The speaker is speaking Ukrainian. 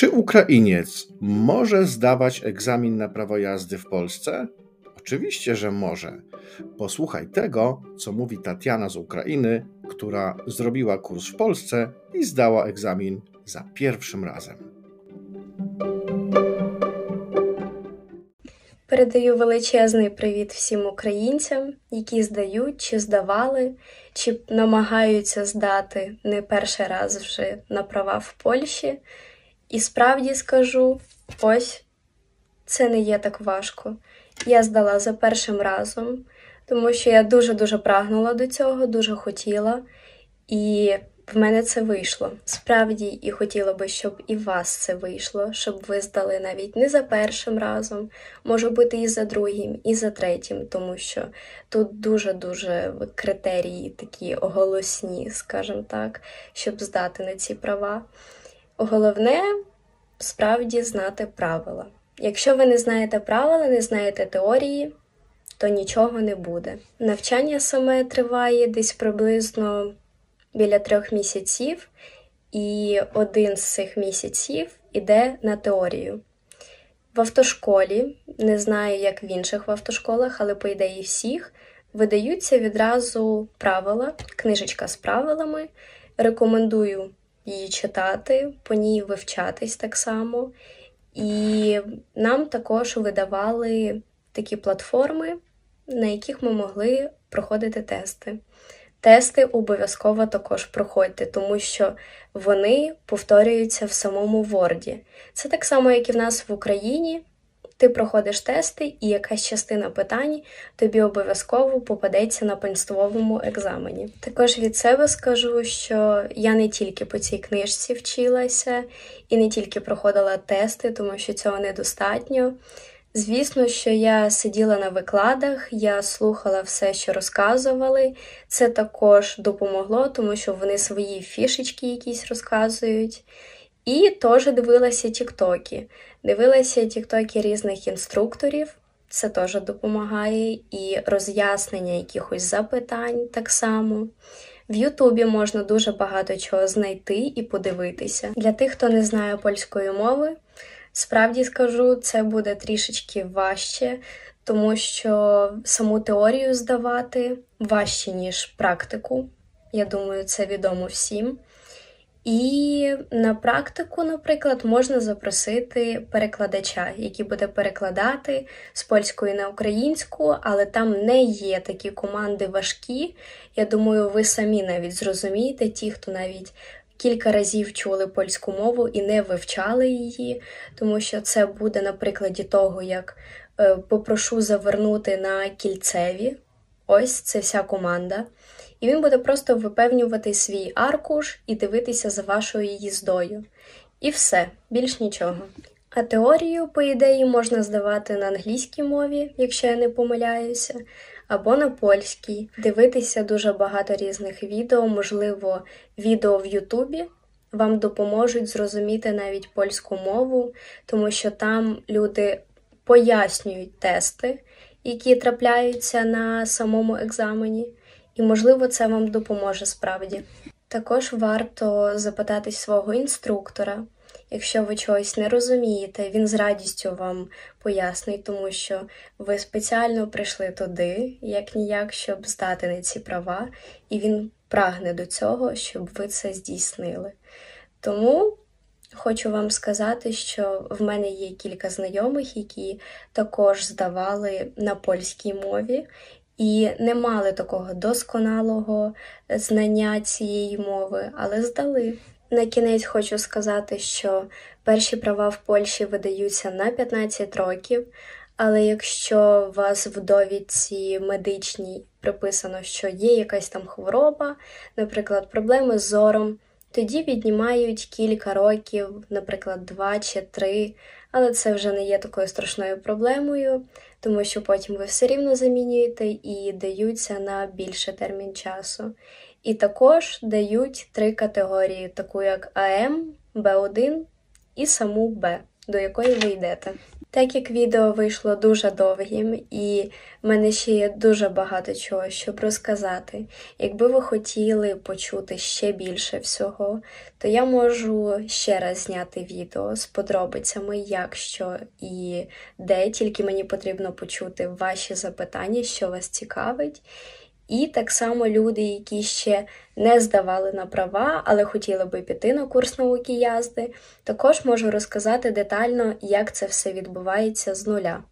Czy Ukrainiec może zdawać egzamin na prawo jazdy w Polsce? Oczywiście, że może. Posłuchaj tego, co mówi Tatiana z Ukrainy, która zrobiła kurs w Polsce i zdała egzamin za pierwszym razem. Передаю величезний привіт всім українцям, які здають чи здавали, чи намагаються здати не перший раз вже на права в Польщі. І справді скажу: ось це не є так важко. Я здала за першим разом, тому що я дуже-дуже прагнула до цього, дуже хотіла, і в мене це вийшло. Справді, і хотіла би, щоб і вас це вийшло, щоб ви здали навіть не за першим разом, може бути і за другим, і за третім, тому що тут дуже-дуже критерії такі голосні, скажімо так, щоб здати на ці права. Головне справді знати правила. Якщо ви не знаєте правила, не знаєте теорії, то нічого не буде. Навчання саме триває десь приблизно біля трьох місяців, і один з цих місяців іде на теорію. В автошколі, не знаю, як в інших в автошколах, але по ідеї всіх, видаються відразу правила, книжечка з правилами. Рекомендую її читати, по ній вивчатись так само. І нам також видавали такі платформи, на яких ми могли проходити тести. Тести обов'язково також проходьте, тому що вони повторюються в самому Word. Це так само, як і в нас в Україні. Ти проходиш тести, і якась частина питань тобі обов'язково попадеться на панствовому екзамені. Також від себе скажу, що я не тільки по цій книжці вчилася і не тільки проходила тести, тому що цього недостатньо. Звісно, що я сиділа на викладах, я слухала все, що розказували. Це також допомогло, тому що вони свої фішечки якісь розказують. І теж дивилася тіктоки. Дивилася тіктоки різних інструкторів, це теж допомагає, і роз'яснення якихось запитань так само. В Ютубі можна дуже багато чого знайти і подивитися. Для тих, хто не знає польської мови, справді скажу, це буде трішечки важче, тому що саму теорію здавати важче, ніж практику. Я думаю, це відомо всім. І на практику, наприклад, можна запросити перекладача, який буде перекладати з польської на українську, але там не є такі команди важкі. Я думаю, ви самі навіть зрозумієте, ті, хто навіть кілька разів чули польську мову і не вивчали її, тому що це буде на прикладі того, як е, попрошу завернути на кільцеві. Ось це вся команда. І він буде просто випевнювати свій аркуш і дивитися за вашою їздою. І все, більш нічого. А теорію, по ідеї, можна здавати на англійській мові, якщо я не помиляюся, або на польській, дивитися дуже багато різних відео, можливо, відео в Ютубі. Вам допоможуть зрозуміти навіть польську мову, тому що там люди пояснюють тести, які трапляються на самому екзамені і, можливо, це вам допоможе справді. Також варто запитати свого інструктора, якщо ви чогось не розумієте, він з радістю вам пояснить, тому що ви спеціально прийшли туди, як ніяк, щоб здати на ці права, і він прагне до цього, щоб ви це здійснили. Тому. Хочу вам сказати, що в мене є кілька знайомих, які також здавали на польській мові, і не мали такого досконалого знання цієї мови, але здали. На кінець хочу сказати, що перші права в Польщі видаються на 15 років, але якщо у вас в довідці медичній приписано, що є якась там хвороба, наприклад, проблеми з зором, тоді віднімають кілька років, наприклад, 2 чи 3, але це вже не є такою страшною проблемою тому що потім ви все рівно замінюєте і даються на більший термін часу. І також дають три категорії, таку як АМ, Б1 і саму Б, до якої ви йдете. Так як відео вийшло дуже довгим, і в мене ще є дуже багато чого, щоб розказати. Якби ви хотіли почути ще більше всього, то я можу ще раз зняти відео з подробицями, як що і де, тільки мені потрібно почути ваші запитання, що вас цікавить. І так само люди, які ще не здавали на права, але хотіли би піти на курс науки язди, також можу розказати детально, як це все відбувається з нуля.